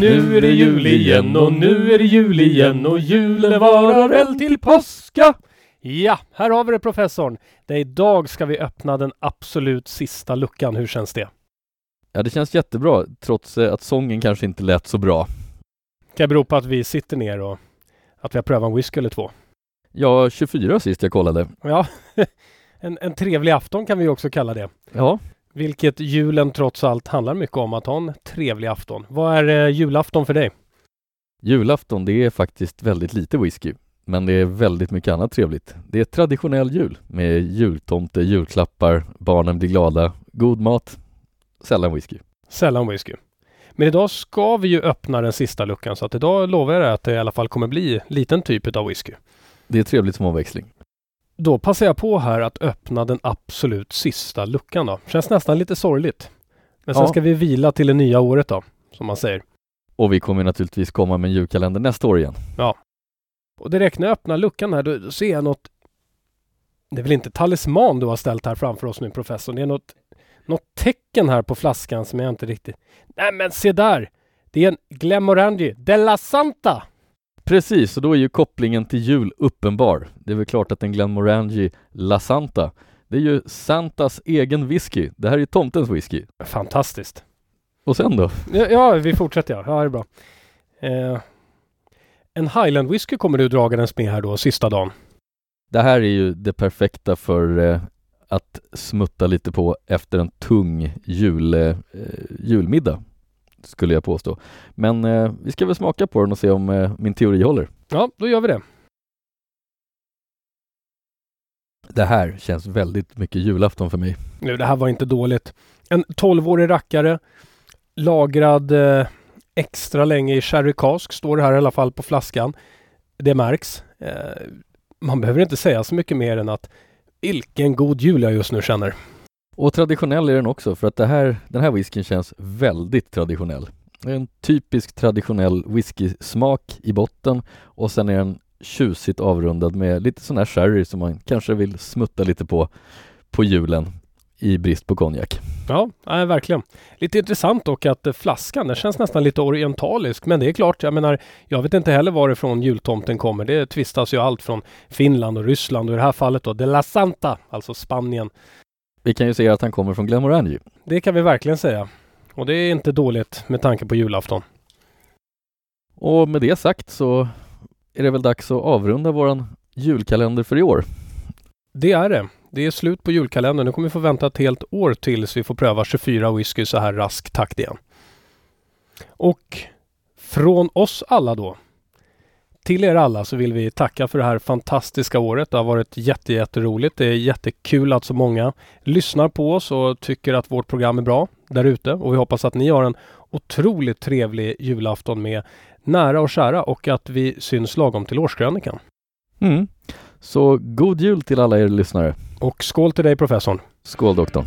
Nu är det jul igen och nu är det jul igen och julen varar väl till påska. Ja, här har vi det professorn. Det är idag ska vi öppna den absolut sista luckan. Hur känns det? Ja, det känns jättebra trots eh, att sången kanske inte lät så bra. Kan bero på att vi sitter ner och att vi har prövat en whisky eller två. Ja, 24 sist jag kollade. Ja, en, en trevlig afton kan vi också kalla det. Ja, Vilket julen trots allt handlar mycket om, att ha en trevlig afton. Vad är eh, julafton för dig? julafton det är faktiskt väldigt lite whisky. Men det är väldigt mycket annat trevligt. Det är traditionell jul med jultomte, julklappar, barnen blir glada, god mat, sällan whisky. Sällan whisky. Men idag ska vi ju öppna den sista luckan så att idag lovar jag dig att det i alla fall kommer bli liten typ av whisky. Det är trevligt som omväxling. Då passar jag på här att öppna den absolut sista luckan då. Känns nästan lite sorgligt. Men sen Ja. ska vi vila till det nya året då, som man säger. Och vi kommer naturligtvis komma med en julkalender nästa år igen. Och direkt när jag öppnar luckan här då, då ser jag något Det är väl inte talisman du har ställt här framför oss nu professor. Det är något, något tecken här på flaskan som jag inte riktigt... Nej men se där! Det är en Glenmorangie Della Santa! Precis, och då är ju kopplingen till jul uppenbar. Det är väl klart att en Glenmorangie La Santa, det är ju Santas egen whisky. Det här är ju tomtens whisky. Fantastiskt! Och sen då? Ja, ja vi fortsätter ja. Ja, det är bra. Eh, en Highland whisky kommer du dragandes med här då, sista dagen. Det här är ju det perfekta för eh, att smutta lite på efter en tung jul, eh, julmiddag, skulle jag påstå. Men eh, vi ska väl smaka på den och se om eh, min teori håller. Ja, då gör vi det. Det här känns väldigt mycket julafton för mig. Nu, det här var inte dåligt. En 12-årig rackare, lagrad eh, extra länge i sherry cask, står det här i alla fall på flaskan. Det märks. Eh, man behöver inte säga så mycket mer än att vilken god jul jag just nu känner. Och traditionell är den också för att det här, den här whiskyn känns väldigt traditionell. Det är en typisk traditionell whiskysmak i botten och sen är den tjusigt avrundad med lite sån här sherry som man kanske vill smutta lite på på julen i brist på konjak. Ja, nej, verkligen. Lite intressant dock att eh, flaskan, den känns nästan lite orientalisk. Men det är klart, jag menar, jag vet inte heller varifrån jultomten kommer. Det tvistas ju allt från Finland och Ryssland och i det här fallet då De La Santa, alltså Spanien. Vi kan ju säga att han kommer från Glenmorangie. Det kan vi verkligen säga. Och det är inte dåligt med tanke på julafton. Och med det sagt så är det väl dags att avrunda våran julkalender för i år. Det är det. Det är slut på julkalendern. Nu kommer vi få vänta ett helt år tills vi får pröva 24 whisky så här rask takt igen. Och från oss alla då. Till er alla så vill vi tacka för det här fantastiska året. Det har varit jätte, jätteroligt. Det är jättekul att så många lyssnar på oss och tycker att vårt program är bra där ute. Och vi hoppas att ni har en otroligt trevlig julafton med nära och kära och att vi syns lagom till årskrönikan. Mm. Så god jul till alla er lyssnare. Och skål till dig professorn! Skål doktorn!